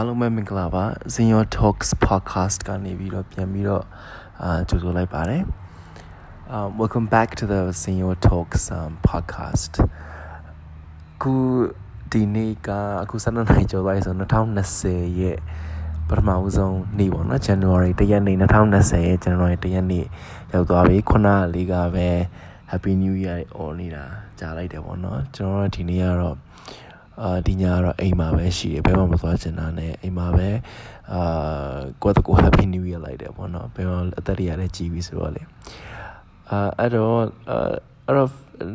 အားလုံးပဲမင်္ဂလာပါ Zenyo Talks podcast ကနေပြီးတော့ပြန်ပြီးတော့အာကြိုဆိုလိုက်ပါတယ် um welcome back to the Zenyo Talks um, podcast ခုဒီနေ့ကအခု12နှစ်ကျော်သွားပြီဆို2020ရဲ့ပထမဦးဆုံးနေ့ပေါ့နော် January 1ရက်နေ့2020ရဲ့ January 1ရက်နေ့ရောက်သွားပြီခုနလေးကပဲ Happy New Year អော်နေတာကြားလိုက်တယ်ပေါ့နော်ကျွန်တော်တို့ဒီနေ့ကတော့ အာဒီညကတော့အိမ်မှာပဲရှိတယ်ဘယ်မှမသွားချင်တာနဲ့အိမ်မှာပဲအာကိုယ့်တကူ Happy New Year လိုက်တယ်ပေါ့နော်ဘယ်မှာအသက်တွေရတဲ့ကြီးပြီဆိုတော့လေအာအဲ့တော့အဲ့တော့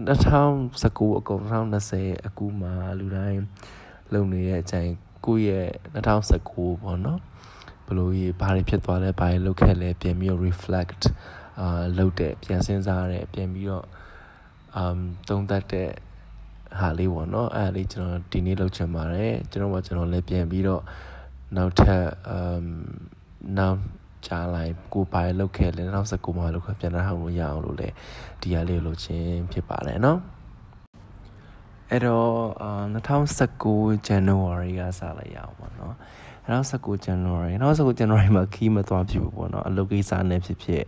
2019အကုန်2020အကူမှာလူတိုင်းလုံနေတဲ့အချိန်ကိုယ့်ရဲ့2019ပေါ့နော်ဘလို့ကြီးဘာတွေဖြစ်သွားလဲဘာတွေလုပ်ခဲ့လဲပြန်ပြီး reflect အာလုပ်တဲ့ပြန်စဉ်းစားတဲ့ပြန်ပြီးတော့ um သုံးသပ်တဲ့ ဟာလေးပေါ့နော်အဲ့ဒါလေးကျွန်တော်ဒီနေ့လုပ်ချင်ပါတယ်ကျွန်တော်ကကျွန်တော်လည်းပြန်ပြီးတော့နောက်ထပ်အမ်နောက်ကြားလိုက်ကိုဘာလောက်ခဲ့လဲ2019မှာလောက်ခဲ့ပြန်လာအောင်လို့ရအောင်လို့လေဒီဟာလေးကိုလုပ်ခြင်းဖြစ်ပါတယ်နော်အဲ့တော့2019 January ကစလိုက်ရအောင်ပေါ့နော်2019 January 2019 January မှာခီးမသွားပြဘူးပေါ့နော်အလုပ်ကိစ္စနဲ့ဖြစ်ဖြစ်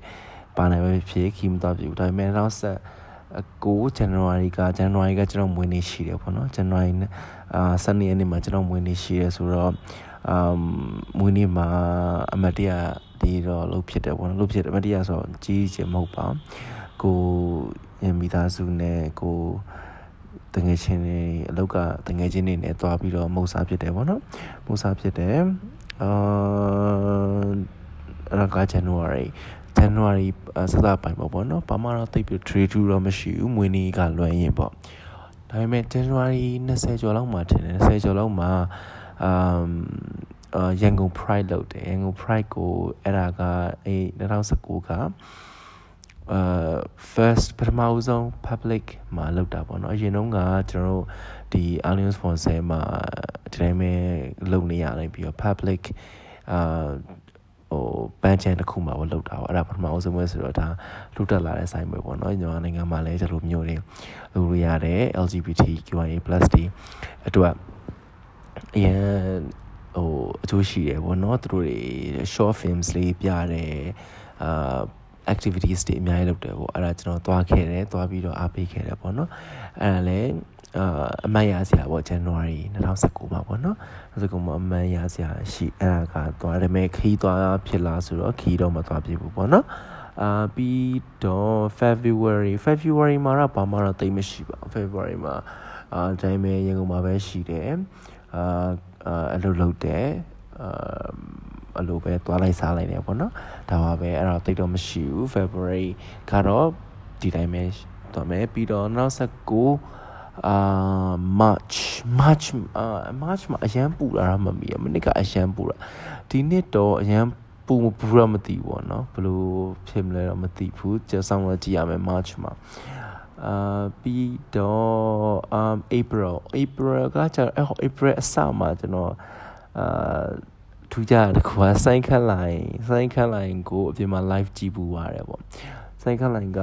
ပါနိုင်ပဲဖြစ်ခီးမသွားပြဘူးဒါပေမဲ့2019 9 January က January ကကျွန်တော်မွေးနေ့ရှိတယ်ပေါ့နော် January အာ7ရက်နေ့မှာကျွန်တော်မွေးနေ့ရှိတယ်ဆိုတော့အမ်မွေးနေ့မှာအမတ်တရဒီတော့လုပ်ဖြစ်တယ်ပေါ့နော်လုပ်ဖြစ်တယ်အမတ်တရဆိုတော့ကြီးကြီးမဟုတ်ပါကိုရမိသားစုနဲ့ကိုတငယ်ချင်းတွေအလောက်ကတငယ်ချင်းတွေနဲ့တွားပြီးတော့မုတ်စားဖြစ်တယ်ပေါ့နော်မုတ်စားဖြစ်တယ်အာအဲ့ဒါက January January စစပိုင်းပေါ့ပေါ့နော်ဘာမှတော့တိတ်ပြီး trade to တော့မရှိဘူးမွေးနေ့ကလွှမ်းရင်ပေါ့ဒါပေမဲ့ January 20ကျော်လောက်မှာထင်တယ်20ကျော်လောက်မှာအမ်အာရန်ကုန် Pride လုပ်တယ်ရန်ကုန် Pride ကိုအဲ့ဒါကအဲ2019ကအာ first ပထမဦးဆုံး public မှာလုပ်တာပေါ့နော်အရင်တုန်းကကျွန်တော်တို့ဒီ Alliance Sponsor မှာဒီတိုင်းပဲလုပ်နေရနိုင်ပြီးတော့ public အာ ဟိုပန်းချန်တစ်ခုမှာပေါ့လောက်တာပေါ့အဲ့ဒါပထမအဆုံးပဲဆိုတော့ဒါလူတက်လာတဲ့ဆိုင်ပဲပေါ့နော်ညီမနိုင်ငံမှာလည်းဒီလိုမျိုးတွေလူတွေရတယ် LGBTQIA+ တွေအတွက်အရင်ဟိုအကျိုးရှိတယ်ပေါ့နော်သူတို့တွေ short films လေးပြတယ်အာ activities တွေအများကြီးလုပ်တယ်ပေါ့အဲ့ဒါကျွန်တော်သွားခဲ့တယ်သွားပြီးတော့အားပေးခဲ့တယ်ပေါ့နော်အဲ့ဒါလည်း အာအမှတ်ရစရာပေါ့ January 2019မှာပေါ့နော်2019မှာအမှတ်ရစရာရှိအဲ့ဒါကသွားတယ်မဲ့ခီးသွားဖြစ်လားဆိုတော့ခီးတော့မသွားပြဘူးပေါ့နော်အာပြီးတော့ February February မှာတော့ဘာမှတော့တိတ်မရှိပါဘူး February မှာအာဒါပေမဲ့ရန်ကုန်မှာပဲရှိတယ်အာအလုပ်လုပ်တယ်အာအလိုပဲသွားလိုက်စားလိုက်တယ်ပေါ့နော်ဒါပါပဲအဲ့တော့တိတ်တော့မရှိဘူး February ကတော့ဒီတိုင်းပဲသွားမယ်ပြီးတော့နောက်19 အာ March March အာ March မှာအရန်ပူလာတာမမီးမနစ်ကအရန်ပူလာဒီနှစ်တော့အရန်ပူမပူတော့မသိဘူးပေါ့နော်ဘယ်လိုဖြစ်မလဲတော့မသိဘူးကြောက်ဆောင်တော့ကြည့်ရမယ် March မှာအာပြီးတော့ um April April ကကျတော့ April အစမှာကျွန်တော်အာထူးကြတဲ့ကွာစိုင်းခက်လိုင်းစိုင်းခက်လိုင်းကိုအပြင်မှာ live ကြည့်ပူရတယ်ပေါ့စိုင်းခက်လိုင်းက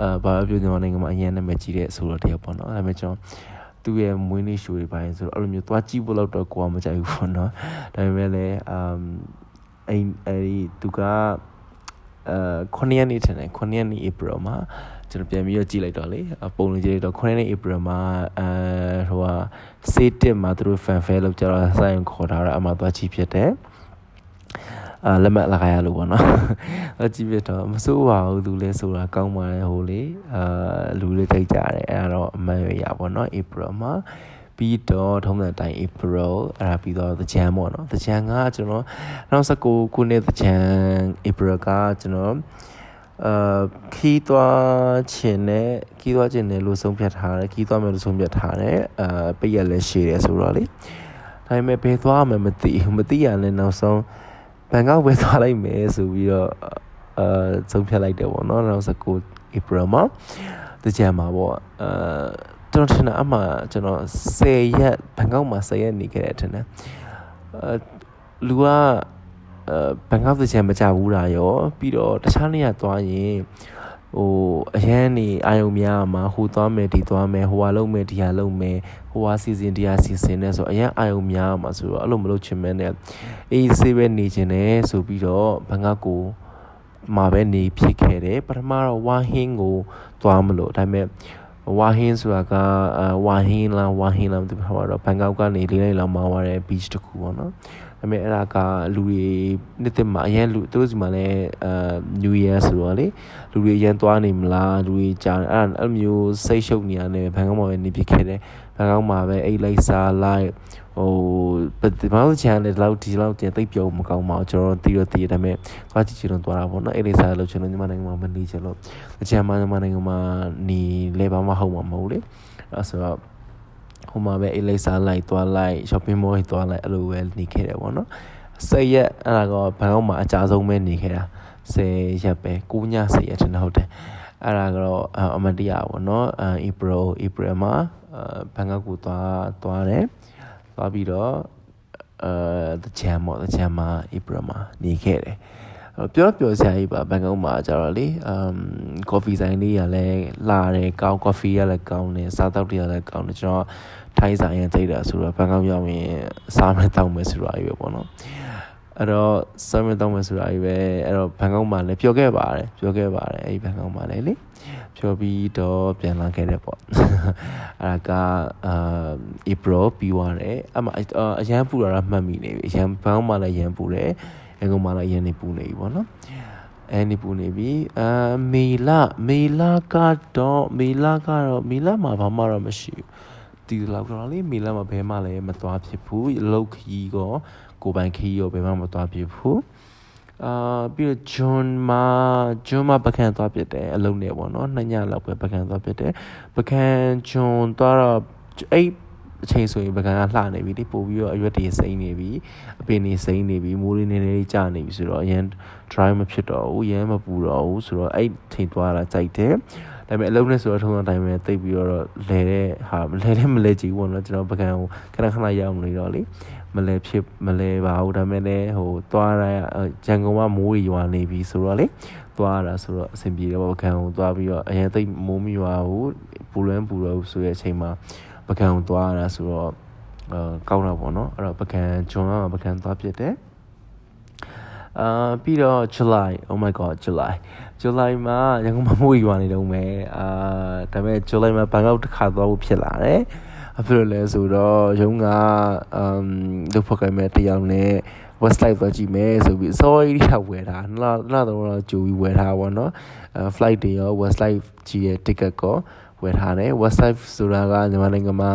အာဘာပြောကျွန်တော်နိုင်ငံမှာအရင်နာမည်ကြီးတဲ့ဆိုတော့တယောက်ပေါ့နော်ဒါပေမဲ့ကျွန်တော်သူ့ရဲ့မွေးနေ့ရှိုးတွေပိုင်းဆိုတော့အဲ့လိုမျိုးသွားကြည့်ဖို့တော့ကိုကမကြိုက်ဘူးပေါ့နော်ဒါပေမဲ့လည်းအမ်အဲ့အဲ့ဒီသူကအာ9ရက်နေ့ထင်တယ်9ရက်နေ့ April မှာကျွန်တော်ပြန်ပြီးတော့ကြည့်လိုက်တော့လေပုံလေးကြည့်လိုက်တော့9ရက်နေ့ April မှာအဲဟိုဟာစေးတစ်မှာသူတို့ fan fair လောက်ကြတော့ဆိုင်ခေါ်ထားတာအမှသွားကြည့်ဖြစ်တယ်အာ လက်မှတ်လာခရလို့ပေါ့နော်အကြည့်ပြတော့မစိုးပါဘူးသူလဲဆိုတာကောင်းပါတယ်ဟိုလေအာလူလေးတိတ်ကြတယ်အဲ့ဒါတော့အမှန်ရရပေါ့နော် April မှာပြီးတော့ထုံးစံတိုင်း April အဲ့ဒါပြီးတော့သကြံပေါ့နော်သကြံကကျွန်တော်2019ခုနှစ်သကြံ April ကကျွန်တော်အာခီးသွားခြင်းနဲ့ခီးသွားခြင်းနဲ့လို့ဆုံးဖြတ်ထားတယ်ခီးသွားမယ်လို့ဆုံးဖြတ်ထားတယ်အာပိတ်ရလဲရှည်တယ်ဆိုတော့လေဒါပေမဲ့ဘယ်သွားမှမသိမသိရလဲနောက်ဆုံး ဘန်ကောက်ပဲသွားလိုက်မယ်ဆိုပြီးတော့အာဆုံးဖြတ်လိုက်တယ်ပေါ့နော်2019 April မှာတကြံမှာပေါ့အာကျွန်တော်ထင်တာအမှကျွန်တော်10ရက်ဘန်ကောက်မှာ10ရက်နေခဲ့တယ်ထင်တယ်အာလူကအဲဘန်ကောက်တချင်မကြဘူးတာရောပြီးတော့တခြားနေရာသွားရင် ဟိုအရန်နေအာယုံများမှာဟိုသွားမယ်ဒီသွားမယ်ဟိုဟာလုံးမယ်ဒီဟာလုံးမယ်ဟိုဟာစီစဉ်ဒီဟာစီစဉ်နေဆိုအရန်အာယုံများမှာဆိုတော့အဲ့လိုမလုပ်ချင်မဲနဲ့အေးဆေးပဲနေချင်တယ်ဆိုပြီးတော့ဘန်ကကိုမှာပဲနေဖြစ်ခဲ့တယ်ပထမတော့ဝါဟင်းကိုသွားမလို့ဒါပေမဲ့ဝါဟင်းဆိုတာကဝါဟင်းလားဝါဟင်းလားမသိဘူးဟာတော့ဘန်ကောက်ကနေလေးလေးလောက်မောင်းရတဲ့ beach တစ်ခုပေါ့နော် ဒါပေမဲ့အဲ့ဒါကလူတွေနှစ်သက်မှာအရင်လူသူတို့စီမှာလည်းအာ New Year ဆိုတော့လေလူတွေအရင်သွားနေမလားလူတွေကြာအဲ့အဲ့မျိုးစိတ်ရှုပ်နေရတယ်ဘန်ကောက်မှာပဲနေဖြစ်ခဲ့တယ်ဘန်ကောက်မှာပဲအိတ်လိုက်စားလိုက်ဟိုဒီမောင်ချန်လည်းလောက်ဒီလောက်တင်သိပ်ပြုံးမကောင်းပါဘူးကျွန်တော်တီးတော့တီးရဒါပေမဲ့သွားကြည့်ချင်တော့သွားတာပေါ့နော်အိတ်လိုက်စားလို့ကျွန်တော်ညီမနိုင်ငံမှာမနေချင်လို့အချမ်းမညီမနိုင်ငံမှာနေလဲပါမဟုတ်မှာမဟုတ်လေအဲ့ဆိုတော့ ဟိုမှာပဲအိတ်လိုက်စားလိုက်သွားလိုက် shopping mall သွားလိုက်အဲ့လိုပဲနေခဲ့တယ်ပေါ့နော်စိတ်ရက်အဲ့ဒါကဘန်ကောက်မှာအကြဆုံးပဲနေခဲ့တာ10ရက်ပဲ9ည10ရက်တင်ဟုတ်တယ်အဲ့ဒါကတော့အမတရားပေါ့နော်အဲ April April မှာဘန်ကောက်ကိုသွားသွားတယ်သွားပြီးတော့အဲတချမ်းပေါ့တချမ်းမှာ April မှာနေခဲ့တယ်ပြောပြောစရာကြီးပါဘန်ကောက်မှာကျတော့လေအမ်ကော်ဖီဆိုင်လေးရလဲလာတယ်ကောင်းကော်ဖီရလဲကောင်းတယ်စားတောက်တွေရလဲကောင်းတယ်ကျွန်တော် ထိုင်းဆိုင်ရတိတ်တာဆိုတော့ဘန်ကောက်ရောက်ရင်စားမယ်တောက်မယ်ဆိုတာကြီးပဲပေါ့နော်အဲ့တော့စားမယ်တောက်မယ်ဆိုတာကြီးပဲအဲ့တော့ဘန်ကောက်မှာလည်းပြောခဲ့ပါတယ်ပြောခဲ့ပါတယ်အဲ့ဒီဘန်ကောက်မှာလည်းလေပြောပြီးတော့ပြန်လာခဲ့တယ်ပေါ့အဲ့ဒါကအာ April ပြီးသွားတယ်အမအရန်ပူတာတော့မှတ်မိနေပြီအရန်ဘန်ကောက်မှာလည်းရန်ပူတယ်ရန်ကုန်မှာလည်းရန်နေပူနေပြီပေါ့နော်အဲနေပူနေပြီအာမေလမေလကတော့မေလကတော့မေလမှာဘာမှတော့မရှိဘူး ဒီလောက်တော့လေမေလမှာဘယ်မှလည်းမသွားဖြစ်ဘူးလောက်ခီးကောကိုပိုင်ခီးရောဘယ်မှမသွားဖြစ်ဘူးအာပြီးတော့ဂျွန်မှာဂျွန်မှာပကံသွားပြတယ်အလုံးနဲ့ပေါ့နော်နှစ်ညလောက်ပဲပကံသွားပြတယ်ပကံဂျွန်သွားတော့အဲ့အချိန်ဆိုရင်ပကံကလှနေပြီဒီပို့ပြီးတော့အရွက်တွေစိမ့်နေပြီအပင်တွေစိမ့်နေပြီမိုးလေးနေလေးကျနေပြီဆိုတော့အရင် dry မဖြစ်တော့ဘူးရမ်းမပူတော့ဘူးဆိုတော့အဲ့ချိန်သွားတာကြိုက်တယ်ဒါပေမဲ့အလုံးနဲ့ဆိုတော့ထုံးအတိုင်းပဲတိတ်ပြီးတော့လဲတဲ့ဟာလဲတဲ့မလဲကြည့်ဘူးပေါ့နော်ကျွန်တော်ပကံကိုခဏခဏရောက်နေတော့လေမလဲဖြစ်မလဲပါဘူးဒါပေမဲ့လည်းဟိုသွားရရန်ကုန်ကမိုးရွာနေပြီဆိုတော့လေသွားရတာဆိုတော့အဆင်ပြေတယ်ပေါ့ပကံကိုသွားပြီးတော့အရင်တိတ်မိုးမရွာဘူးပူလွန်းပူတော့ဆိုတဲ့အချိန်မှာပကံကိုသွားရတာဆိုတော့အာကောင်းတာပေါ့နော်အဲ့တော့ပကံဂျွန်ကပကံသွားပြစ်တယ် အာပြီးတော့ July oh my god July July မှာရန်ကုန်မှာမိုးရွာနေတော့မယ်အာဒါပေမဲ့ July မှာဘန်ကောက်တစ်ခါသွားဖို့ဖြစ်လာတယ်အဖြစ်လို့လဲဆိုတော့ရုံးကအမ်ဒုဖောက်ကိုင်မဲ့တယောက်နဲ့ website သွားကြည့်မယ်ဆိုပြီး sorry ရဝယ်တာနောက်နောက်တော့ကြိုပြီးဝယ်ထားပါတော့အဲ flight တွေရော website ကြည့်ရဲ့ ticket ကော ဝယ်ထားတယ် website ဆိုတာကမြန်မာနိုင်ငံမှာ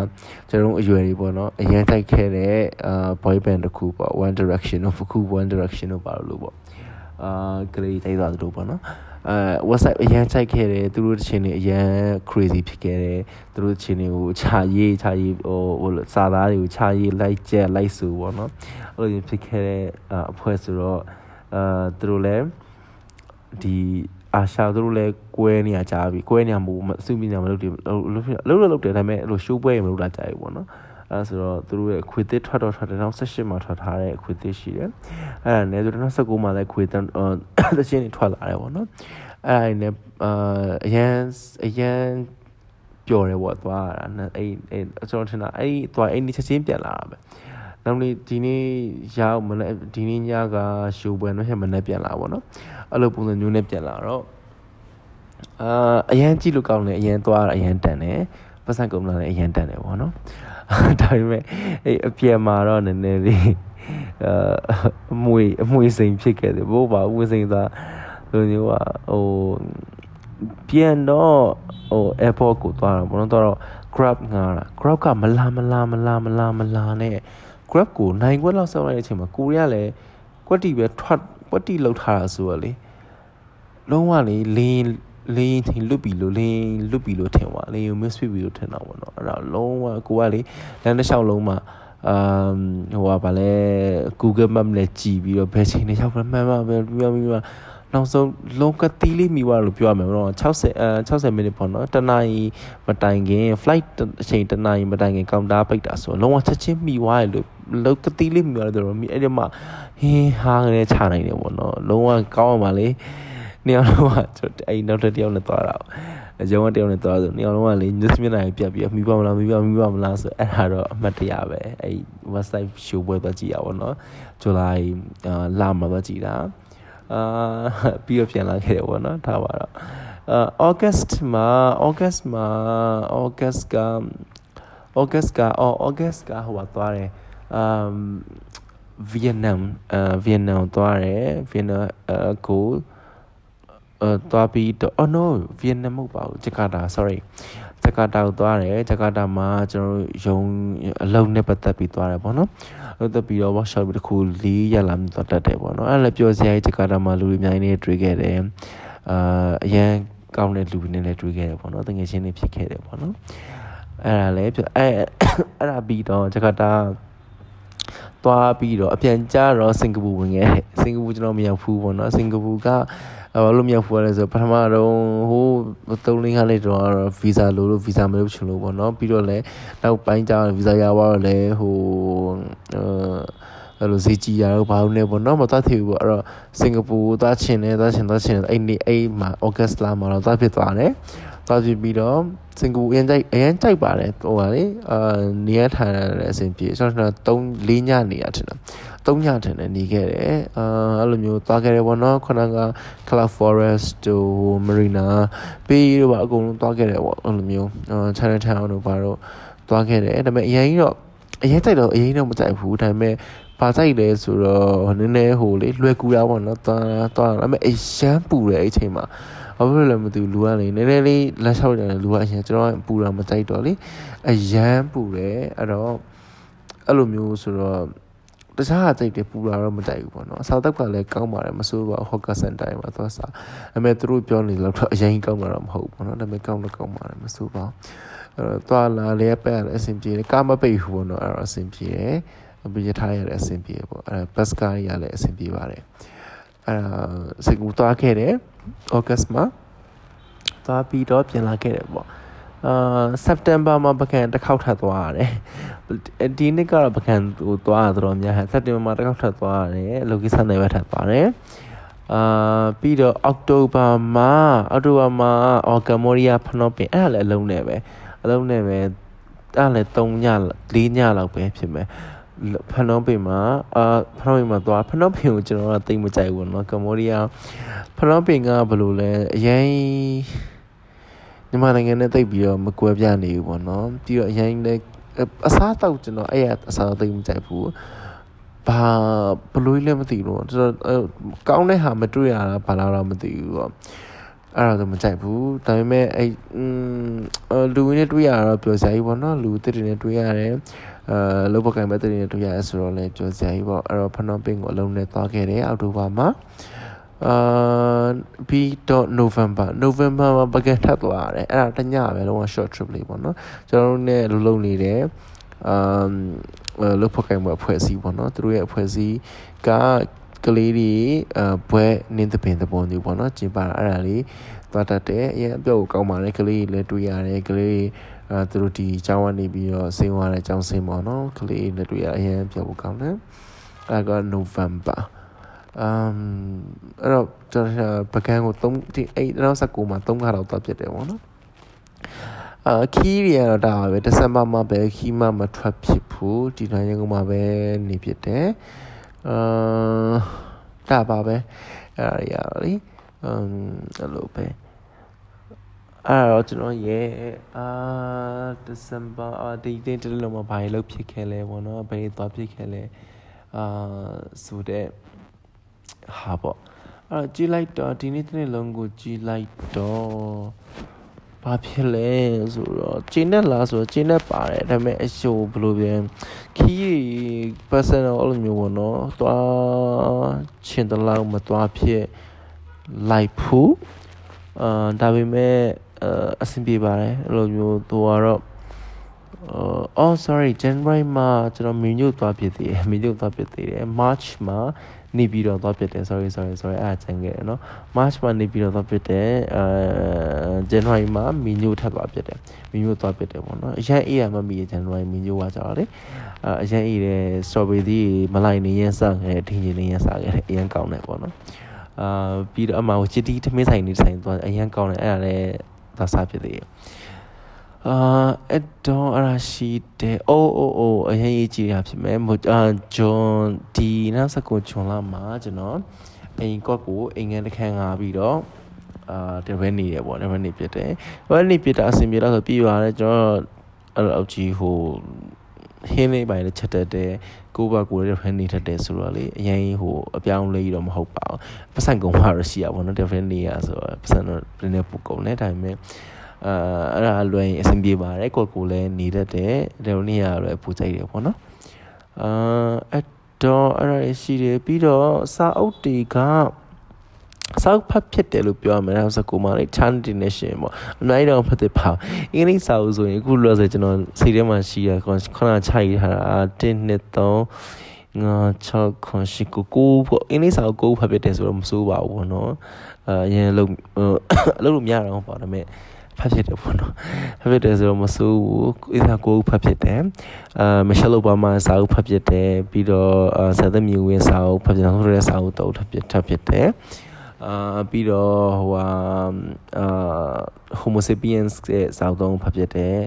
ကျွန်တော်တို့အရွယ်တွေပေါ့နော်အရင်တိုက်ခဲ့တဲ့အာ boy band တစ်ခုပေါ့ One Direction တို့ခု One Direction တို့ပါလို့ပေါ့အာကလေးတိုက်သွားသလိုပေါ့နော်အဲ website အရန်ချိုက်ခဲ့တယ်သူတို့တချင်တွေအရန် crazy ဖြစ်ခဲ့တယ်သူတို့တချင်တွေကိုခြာရေးခြာရေးဟိုဟိုစာသားတွေကိုခြာရေးလိုက်ကျက်လိုက်ဆိုပေါ့နော်အဲ့လိုဖြစ်ခဲ့တဲ့အဖွဲ့ဆိုတော့အာသူတို့လည်းဒီ အာရှာသူတို့လည်းကွဲနေရကြပြီကွဲနေရမို့အစုမိနေမလုပ်တယ်လုပ်လို့လုပ်တယ်ဒါပေမဲ့အဲ့လိုရှိုးပွဲရမလုပ်တာကြပြီပေါ့နော်အဲဆိုတော့သူတို့ရဲ့ခွေသစ်ထွက်တော့ထွက်တယ်2018မှာထွက်ထားတဲ့ခွေသစ်ရှိတယ်အဲ့ဒါနဲ့ဆိုတော့2019မှာလည်းခွေသစ်သချင်းတွေထွက်လာတယ်ပေါ့နော်အဲ့ဒါနဲ့အာအရန်အရန်ပျော်တယ်ပေါ့သွားတာအဲ့အဲ့ကျွန်တော်ထင်တာအဲ့သွားအဲ့ဒီချက်ချင်းပြန်လာတာပဲ နောက်နေ့ဒီနေ့ရောက်မနေ့ဒီနေ့ညကရှိုးပွဲတော့ဟဲ့မနေ့ပြန်လာပါတော့အဲ့လိုပုံစံမျိုးနဲ့ပြန်လာတော့အာအရန်ကြည့်လို့ကောင်းတယ်အရန်သွားတာအရန်တန်တယ်ပတ်စံကုန်လာလည်းအရန်တန်တယ်ပေါ့နော်ဒါပေမဲ့အဲ့အပြက်မှာတော့နည်းနည်းလေးအမွေအမွေစိန်ဖြစ်ခဲ့တယ်ဘို့ပါဦးစိန်သာလိုမျိုးကဟိုပြန်တော့ဟို airport ကိုသွားတာပေါ့နော်တော့ grab ငါတာ grab ကမလာမလာမလာမလာမလာနဲ့ grab ကိုနိုင်ခွက်လောက်ဆောက်လိုက်တဲ့အချိန်မှာကိုရီးယားလည်းကွက်တီပဲထွက်ကွက်တီလောက်ထားတာဆိုတော့လေလုံးဝလေလင်းလင်းထင်လွတ်ပြီလို့လင်းလွတ်ပြီလို့ထင်သွားလင်းကို miss ပြီလို့ထင်တာပေါ့နော်အဲ့ဒါလုံးဝကိုကလေလမ်းတစ်လျှောက်လုံးမှာအမ်ဟိုကဗာလဲ Google Map နဲ့ကြည်ပြီးတော့ဘယ်ချိန်နဲ့ရောက်မှမှန်မှပဲပြောပြီးမှ နောက်ဆုံးလုံးကတီးလေးမိသွားလို့ပြောရမယ်ပေါ့နော်60အဲ60မိနစ်ပေါ့နော်တနာရီမတိုင်ခင် flight အချိန်တနာရီမတိုင်ခင်ကောင်တာပိတ်တာဆိုလုံးဝချက်ချင်းမိသွားရလို့လောက်ကတီးလေးမိသွားတယ်တော့မိအဲ့ဒီမှာဟင်းဟားကနေချနိုင်တယ်ပေါ့နော်လုံးဝကောင်းအောင်ပါလေနှစ်ယောက်လုံးကအဲ့နောက်တစ်တယောက်နဲ့သွားတာအကြောင်းတယောက်နဲ့သွားဆိုနှစ်ယောက်လုံးကလေ news မျက်နှာကြီးပြတ်ပြီးမိပါမလားမိပါမိပါမလားဆိုအဲ့ဒါတော့အမှတ်တရပဲအဲ့ website show ပွဲသွားကြည့်ရပါတော့ဇူလိုင်လာမှာသွားကြည့်တာ အာပြီးတော့ပြန်လာခဲ့တယ်ပေါ့နော်ထားပါတော့အာ August မှာ August မှာ August က August ကအော် August ကဟိုသွားတယ်အမ်ဗီယက်နမ်အဲဗီယက်နမ်သွားတယ်ဗီယက်နမ်အကိုအဲသွားပြီးတော့ oh no ဗီယက်နမ်မဟုတ်ပါဘူးဂျကာတာ sorry ဂျကာတာကိုသွားတယ်ဂျကာတာမှာကျွန်တော်ရုံအလုံးနဲ့ပတ်သက်ပြီးသွားတယ်ပေါ့နော်အဲ့ဒါပြီးတော့ workshop တစ်ခု၄ရက်လာမြသွားတတ်တယ်ပေါ့နော်အဲ့လည်းပြောစရာဂျကာတာမှာလူတွေအများကြီးနေတွေ့ခဲ့တယ်အာအရန်ကောင်းတဲ့လူတွေနဲ့လည်းတွေ့ခဲ့တယ်ပေါ့နော်တကယ်ချင်းတွေဖြစ်ခဲ့တယ်ပေါ့နော်အဲ့ဒါလည်းအဲ့အဲ့ဒါပြီးတော့ဂျကာတာ သွားပြီးတော့အပြန်ကြတော့စင်ကာပူဝင်ခဲ့တယ်စင်ကာပူကျွန်တော်မရောက်ဘူးပေါ့နော်စင်ကာပူကဘာလို့မြောက်ဖူရလဲဆိုပထမတော့ဟို3လင်းခါလေးတော့ဗီဇာလို့လို့ဗီဇာမလုပ်ချင်လို့ပေါ့နော်ပြီးတော့လည်းနောက်ပိုင်းကျဗီဇာရသွားတော့လည်းဟိုအဲ့လိုဈေးကြီးရတော့ဘာလို့လဲပေါ့နော်မသွားသေးဘူးပေါ့အဲ့တော့စင်ကာပူသွားချင်တယ်သွားချင်သွားချင်တယ်အဲ့နေ့အဲ့မှာဩဂတ်စ်လမှာတော့သွားဖြစ်သွားတယ် သွားဖြစ်ပြီးတော့စင်ကာပူအရင်ကြိုက်အရင်ကြိုက်ပါတယ်ဟိုပါလေအာနေရထိုင်ရတဲ့အဆင်ပြေကျွန်တော်3 4ညနေရထင်တယ်3ညထင်တယ်နေခဲ့တယ်အာအဲ့လိုမျိုးသွားခဲ့တယ်ပေါ့နော်ခုနက Cloud Forest တို့ Marina ပြီးတော့အကုန်လုံးသွားခဲ့တယ်ပေါ့အဲ့လိုမျိုးအာ Chinatown တို့ဘာတို့သွားခဲ့တယ်ဒါပေမဲ့အရင်ကြီးတော့အရင်ကြိုက်တော့အရင်တော့မကြိုက်ဘူးဒါပေမဲ့ပါကြိုက်လဲဆိုတော့နည်းနည်းဟိုလေလွယ်ကူတာပေါ့နော်သွားသွားဒါပေမဲ့အရန်ပူတယ်အဲ့ချိန်မှာ ဘာဖြစ်လို့လဲမသိဘူးလူကလေနည်းနည်းလေးလက်လျှောက်တယ်လူကအရင်ကျွန်တော်ပူတာမကြိုက်တော့လေအရန်ပူတယ်အဲ့တော့အဲ့လိုမျိုးဆိုတော့တခြားအကြိုက်တယ်ပူတာတော့မကြိုက်ဘူးပေါ့နော်အစားတောက်ကလည်းကောင်းပါတယ်မဆိုးပါဟော့ကာစန်တိုင်းမှာသွားစားအမေသူတို့ပြောနေလို့တော့အရင်ကောင်းတာတော့မဟုတ်ဘူးပေါ့နော်ဒါပေမဲ့ကောင်းတော့ကောင်းပါတယ်မဆိုးပါအဲ့တော့သွားလာလဲပဲအဆင်ပြေတယ်ကားမပိတ်ဘူးပေါ့နော်အဲ့တော့အဆင်ပြေတယ်ပြရထားရတဲ့အဆင်ပြေပေါ့အဲ့ဘတ်စကားရလည်းအဆင်ပြေပါတယ် အဲ့ဒါစကူသွားခဲ့တယ်ဩဂတ်မှာသွားပြီးတော့ပြန်လာခဲ့တယ်ပေါ့အာစက်တင်ဘာမှာပကံတစ်ခေါက်ထပ်သွားရတယ်ဒီနှစ်ကတော့ပကံဟိုသွားရတော့များစက်တင်ဘာမှာတစ်ခေါက်ထပ်သွားရတယ်လောကီဆန်နယ်ပဲထပ်သွားတယ်အာပြီးတော့အောက်တိုဘာမှာအောက်တိုဘာမှာအော်ကမော်ရီယာဖနောပင်အဲ့ဒါလည်းအလုံးနဲ့ပဲအလုံးနဲ့ပဲအဲ့ဒါလည်း3ည4ညလောက်ပဲဖြစ်မယ် ဖနောပင်မှာအာဖနောပင်မှာသွားဖနောပင်ကိုကျွန်တော်ကတိတ်မကြိုက်ဘူးเนาะကမ္ဘောဒီးယားဖနောပင်ကဘယ်လိုလဲအရင်မြန်မာနိုင်ငံနဲ့တိတ်ပြီးတော့မကွဲပြားနေဘူးပေါ့เนาะပြီးတော့အရင်လည်းအစားတောက်ကျွန်တော်အဲ့ရအစားတိတ်မကြိုက်ဘူးဘာဘလို့လဲမသိဘူးကျွန်တော်ကောင်းတဲ့ဟာမတွေ့ရတာဘာလာတော့မသိဘူးပေါ့အဲ့ဒါတော့မကြိုက်ဘူးဒါပေမဲ့အဲ့လူဝင်နဲ့တွေ့ရတော့ပြောစရာကြီးပေါ့နော်လူတစ်တွေနဲ့တွေ့ရတယ် အဲလောဘကံမဲ့တဲ့တွေတွေ့ရတယ်ဆိုတော့လည်းပြောစရာကြီးပေါ့အဲ့တော့ဖနောပင်းကိုအလုံးနဲ့သွားခဲ့တယ်အောက်တိုဘာမှာအာပြီးတော့ November November မှာပကက်ထပ်သွားရတယ်အဲ့ဒါတညပဲလုံးဝ short trip လေးပေါ့နော်ကျွန်တော်တို့ ਨੇ လုံလုံနေတယ်အမ်လုတ်ဖို့ကံမအဖွဲ့အစည်းပေါ့နော်သူတို့ရဲ့အဖွဲ့အစည်းကကလေးတွေအဘွဲနင်းသပင်သဘောမျိုးပေါ့နော်ကျင်းပါတာအဲ့ဒါလေးသွားတတ်တယ်အရင်အပြောက်ကိုကောင်းပါတယ်ကလေးလည်းတွေ့ရတယ်ကလေး အဲသူတို့ဒီကျောင်းကနေပြီးတော့ဆင်းသွားတဲ့ကျောင်းဆင်းပေါ့နော်ကလေးလည်းတွေ့ရအရင်ပြောက်ကိုကောင်းတယ်အဲ့က November အမ်အဲ့တော့ကျွန်တော်ပကန်းကို3ဒီ8 2019မှာ3ခါတော့သွားပြစ်တယ်ပေါ့နော်အာခီးရတော့ဒါပဲဒီဇင်ဘာမှာပဲခီးမှမထွက်ဖြစ်ဘူးဒီတိုင်းရန်ကုန်မှာပဲနေဖြစ်တယ်အာဒါပါပဲအဲ့ဒါရရလေအမ်အဲ့လိုပဲ အဲ့တော့ကျွန်တော်ရဲ့အာဒီဇင်ဘာအာဒီတင်းတလုံးမှာဘာလို့ဖြစ်ခဲ့လဲပေါ့နော်ဘယ်သွားဖြစ်ခဲ့လဲအာဆိုတဲ့ဟာပေါ့အဲ့တော့ကြည်လိုက်တော့ဒီနေ့တစ်နေ့လုံးကိုကြည်လိုက်တော့ဘာဖြစ်လဲဆိုတော့ကျင်းနဲ့လားဆိုတော့ကျင်းနဲ့ပါတယ်ဒါပေမဲ့အရှိုးဘယ်လိုပြန်ခီး personal အဲ့လိုမျိုးပေါ့နော်သွားချင်တလောက်မသွားဖြစ်လိုက်ဖို့အာဒါပေမဲ့ အဆင်ပြေပါတယ်အဲ့လိုမျိုးသူကတော့အော် sorry January မှာကျွန်တော်မင်းညို့သွားဖြစ်သေးတယ်မင်းညို့သွားဖြစ်သေးတယ် March မှာနေပြီးတော့သွားဖြစ်တယ် sorry sorry sorry အားချန်ခဲ့တယ်နော် March မှာနေပြီးတော့သွားဖြစ်တယ်အဲ January မှာမင်းညို့ထပ်သွားဖြစ်တယ်မင်းညို့သွားဖြစ်တယ်ပေါ့နော်အရင်အေးရမမီ January မင်းညို့ကကြတော့လေအရင်အေးတဲ့ strawberry မလိုက်နေရင်စခဲ့တယ်ထင်းချင်းနေရင်စခဲ့တယ်အရင်ကောင်းတယ်ပေါ့နော်အာပြီးတော့အမဟိုချစ်တီထမင်းဆိုင်နေဆိုင်သွားအရန်ကောင်းတယ်အဲ့ဒါလည်း သွားစားဖြစ်သေးတယ်အာအဲ့တော့အရာရှိတယ်အိုးအိုးအိုးအရင်ရေးကြည့်ရဖြစ်မယ်အာဂျွန်ဒီနောက်စကိုဂျွန်လာမှာကျွန်တော်အိမ်ကော့ကိုအိမ်ငန်းတစ်ခန်းငါပြီးတော့အာတပည့်နေရပေါ့တပည့်နေဖြစ်တယ်တပည့်နေဖြစ်တာအဆင်ပြေတော့ဆိုပြီးပါတယ်ကျွန်တော်အဲ့လိုအကြီးဟို ဟင်းလေးပိုင်းလည်းချက်တတ်တယ်ကိုဘကိုလည်းဖန်နေတတ်တယ်ဆိုတော့လေအရင်ဟိုအပြောင်းလဲတော့မဟုတ်ပါဘူးပတ်စံကုန်မှာတော့ရှိရပါတော့ different နေရဆိုတော့ပတ်စံတော့ပြင်းနေပူကုန်တယ်ဒါပေမဲ့အာအဲ့ဒါလွယ်ရင်အဆင်ပြေပါတယ်ကိုကိုလည်းနေတတ်တယ်ဒါလိုနေရတော့ပူကြိုက်တယ်ပေါ့နော်အာအဲ့တော့အဲ့ဒါရှိတယ်ပြီးတော့စာအုပ်တွေက စောက်ဖတ်ဖြစ်တယ်လို့ပြောရမယ်နောက်စကူမလေး turn definition ပေါ့အများကြီးတော့ဖတ်တယ်ပါအင်္ဂလိပ်စာအုပ်ဆိုရင်အခုလောဆိုကျွန်တော်စိတ်ထဲမှာရှိရခုနချရထားတာ1 2 3ငါ6ခွန်ရှိကိုကိုပေါ့အင်္ဂလိပ်စာအုပ်ကိုဖတ်ဖြစ်တယ်ဆိုတော့မစိုးပါဘူးပေါ့နော်အဲအရင်လုံးအလုပ်လို့မရတော့ပါဒါပေမဲ့ဖတ်ဖြစ်တယ်ပေါ့နော်ဖတ်ဖြစ်တယ်ဆိုတော့မစိုးဘူးအစားကိုဖတ်ဖြစ်တယ်အာမရှယ်လိုဘာမာစာအုပ်ဖတ်ဖြစ်တယ်ပြီးတော့ဆာသမီဝင်းစာအုပ်ဖတ်ဖြစ်တယ်ဆိုတဲ့စာအုပ်တော့ထပ်ဖြစ်ထပ်ဖြစ်တယ် အာပြီးတော့ဟိုဟာအာ homo sapiens ရဲ့စာအုပ်သုံးဖတ်ဖြစ်တယ်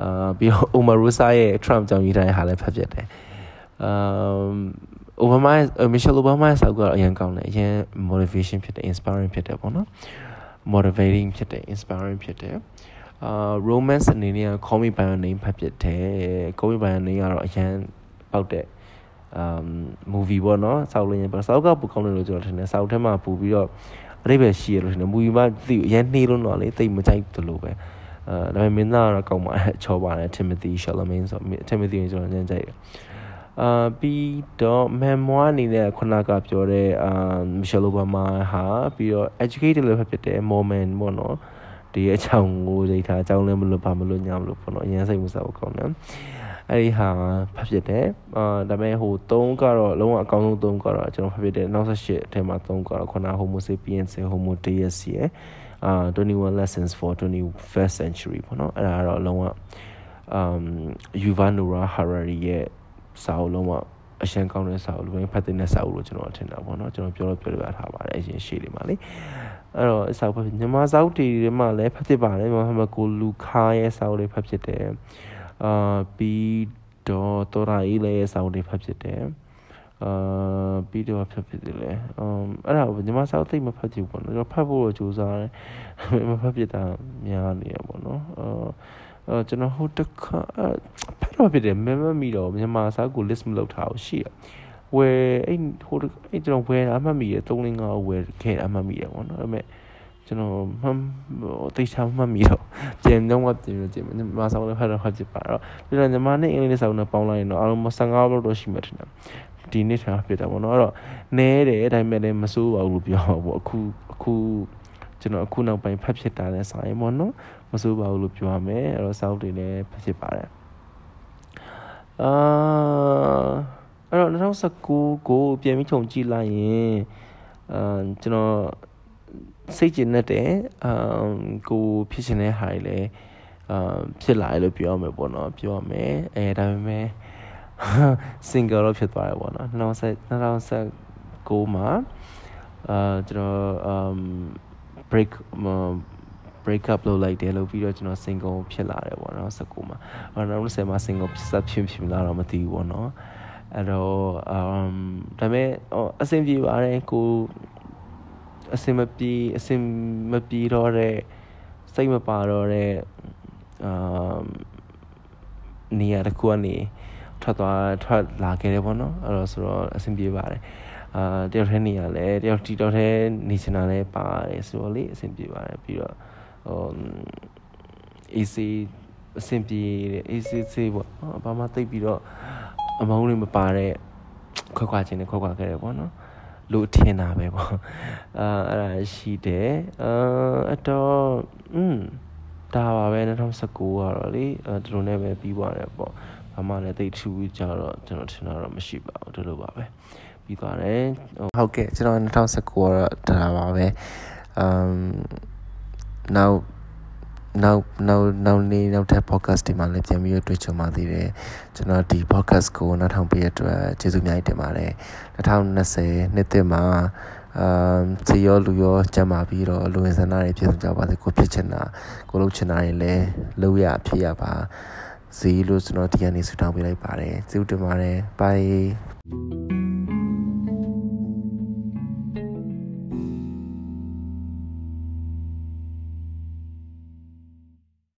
အာပြီးတော့ Omarosa ရဲ့ Trump ကြောင့်ရေးထားတဲ့ဟာလည်းဖတ်ဖြစ်တယ်အာ Obama Michelle Obama ရဲ့စာအုပ်ကတော့အရင်ကောင်းတယ်အရင် motivation ဖြစ်တယ် inspiring ဖြစ်တယ်ပေါ့နော် motivating ဖြစ်တယ် inspiring ဖြစ်တယ်အာ romance အနေနဲ့ call me by your name ဖတ်ဖြစ်တယ် call me by your name ကတော့အရင်ပေါက်တဲ့ um movie ပေါ့နော်စောက်လို့ရင်ပေါ့စောက်ကပူကောင်းတယ်လို့ကျွန်တော်ထင်တယ်စောက်ထဲမှာပူပြီးတော့အတိတ်ပဲရှိရလို့ထင်တယ် movie မှာသိအရင်နှေးလို့တော့လေတိတ်မကြိုက်တယ်လို့ပဲအဲဒါပေမဲ့မင်းသားကတော့ကောင်းပါတယ်ချောပါတယ် Timothy Chalamet ဆို Timothy ကိုကျွန်တော်ညံ့ကြိုက်တယ်အာပြီးတော့ memoir အနေနဲ့ခုနကပြောတဲ့အာ Michelle Obama ဟာပြီးတော့ educated လည်းဖြစ်တဲ့ moment ပေါ့နော်ဒီအချောင်းကိုဒိတ်ထားအကြောင်းလည်းမလို့ဘာမလို့ညာမလို့ပေါ့နော်အရင်စိတ်မစားဘူးကောင်းတယ် အဲ့ဒီဟာဖတ်ဖြစ်တယ်အာဒါပေမဲ့ဟို3ကတော့လုံးဝအကောင်းဆုံး3ကတော့ကျွန်တော်ဖတ်ဖြစ်တယ်နောက်ဆက်ရှစ်အထက်မှာ3ကတော့ခုန Homo sapiens Homo deus ရဲ့အာ21 lessons for 21st century ပေါ့နော်အဲ့ဒါကတော့လုံးဝ um Yuval Noah Harari ရဲ့စာအုပ်လုံးဝအရှမ်းကောင်းတဲ့စာအုပ်လိုပဲဖတ်တဲ့စာအုပ်လို့ကျွန်တော်ထင်တာပေါ့နော်ကျွန်တော်ပြောလို့ပြောလို့ထားပါတယ်အရင်ရှေ့လေးမှာလေအဲ့တော့စာအုပ်ဖတ်မြန်မာစာအုပ်တွေမှာလည်းဖတ်ဖြစ်ပါတယ်မဟာမကိုလူခါရဲ့စာအုပ်လေးဖတ်ဖြစ်တယ် အာပြီးတော့တော်ရာအေးလည်းစာအုပ်လေးဖတ်ဖြစ်တယ်အာပြီးတော့ဖတ်ဖြစ်တယ်လေအမ်အဲ့ဒါညီမစာအုပ်သိမဖတ်ကြည့်ဘူးပေါ့နော်ကျွန်တော်ဖတ်ဖို့တော့ကြိုးစားတယ်မဖတ်ဖြစ်တာများနေရပေါ့နော်အာအဲကျွန်တော်ဟိုတခါဖတ်တော့ဖြစ်တယ်မမမီတော့မြန်မာစာကို list မလုပ်ထားဘူးရှိရဝယ်အဲ့ဟိုအဲ့ကျွန်တော်ဝယ်အမှတ်မိရ3 5ဝယ်ခဲ့အမှတ်မိရပေါ့နော်ဒါပေမဲ့ ကျွန်တော်မှန်တိတ်ချမှတ်မိတော့ပြန်တော့ပြန်လို့ပြန်မဆောင်လည်းဖတ်တော့ဖတ်ကြပါတော့ပြီးတော့ညီမနဲ့အင်္ဂလိပ်စာနဲ့ပေါင်းလိုက်ရင်တော့အားလုံး15လောက်တော့ရှိမှထင်တယ်ဒီနေ့ထားဖြစ်တာပေါ့နော်အဲ့တော့နဲတယ်ဒါပေမဲ့လည်းမစိုးပါဘူးလို့ပြောပါပေါ့အခုအခုကျွန်တော်အခုနောက်ပိုင်းဖတ်ဖြစ်တာလည်းစာရင်ပေါ့နော်မစိုးပါဘူးလို့ပြောရမယ်အဲ့တော့စာအုပ်တွေလည်းဖတ်ဖြစ်ပါတယ်အာအဲ့တော့2019ကိုပြန်ပြီးခြုံကြည့်လိုက်ရင်အာကျွန်တော် စိတ်ကျဉ်တဲ့အာကိုဖြစ်ရှင်တဲ့ဟာတွေလည်းအာဖြစ်လာတယ်လို့ပြောရမယ်ပေါ့နော်ပြောရမယ်အဲဒါပေမဲ့ single တော့ဖြစ်သွားတယ်ပေါ့နော်2019မှာအာကျွန်တော် um break break up လုပ်လိုက်တယ်လို့ပြီးတော့ကျွန်တော် single ဖြစ်လာတယ်ပေါ့နော်19မှာအဲ့တော့20မှာ single ဖြစ်စဖြစ်ဖြစ်လာတော့မသိဘူးပေါ့နော်အဲ့တော့ um ဒါပေမဲ့အဆင်ပြေပါတယ်ကို အဆင်မပြေအဆင်မပြေတော့တဲ့စိတ်မပါတော့တဲ့ um နေရာတစ်ခုကနေထွက်သွားထွက်လာခဲ့တယ်ပေါ့နော်အဲ့တော့ဆိုတော့အဆင်ပြေပါတယ်အာတယောက်တည်းနေရလဲတယောက်တီတယောက်တည်းနေချင်တာလဲပါတယ်ဆိုတော့လေအဆင်ပြေပါတယ်ပြီးတော့ဟို AC အဆင်ပြေတယ် AC စေးပေါ့ဘာမှသိပ်ပြီးတော့အမောင်းလေးမပါတဲ့ခွက်ခွာခြင်းနဲ့ခွက်ခွာခဲ့တယ်ပေါ့နော် လူထင်တာပဲပေါ့အာအဲ့ဒါရှိတယ်အာအတော့อืมဒါပါပဲ2019ကတော့လေဒီလိုနဲ့ပဲပြီးသွားတယ်ပေါ့ဘာမှလည်းတိတ်ထူးကြတော့ကျွန်တော်ထင်တာတော့မရှိပါဘူးဒီလိုပါပဲပြီးသွားတယ်ဟုတ်ကဲ့ကျွန်တော်2019ကတော့ဒါပါပဲ um now နောက်နောက်နောက်နေ့နောက်ထပ် podcast တွေမှာလည်းပြန်ပြီးတွေ့ကြုံပါသေးတယ်ကျွန်တော်ဒီ podcast ကိုနောက်ထောင်ပေးရတဲ့အတွက်ကျေးဇူးအများကြီးတင်ပါတယ်2020နှစ်သစ်မှာအာဇီရောလူရောကျမ်းမာပြီးတော့လူဝင်ဆန္ဒတွေဖြစ်ကြပါစေကိုဖြစ်ချင်တာကိုလုပ်ချင်တာတွေလည်းလုပ်ရဖြစ်ရပါဇီလို့ကျွန်တော်ဒီကနေ့ဆူတောင်းပေးလိုက်ပါတယ်ဇီဦးတင်ပါတယ် bye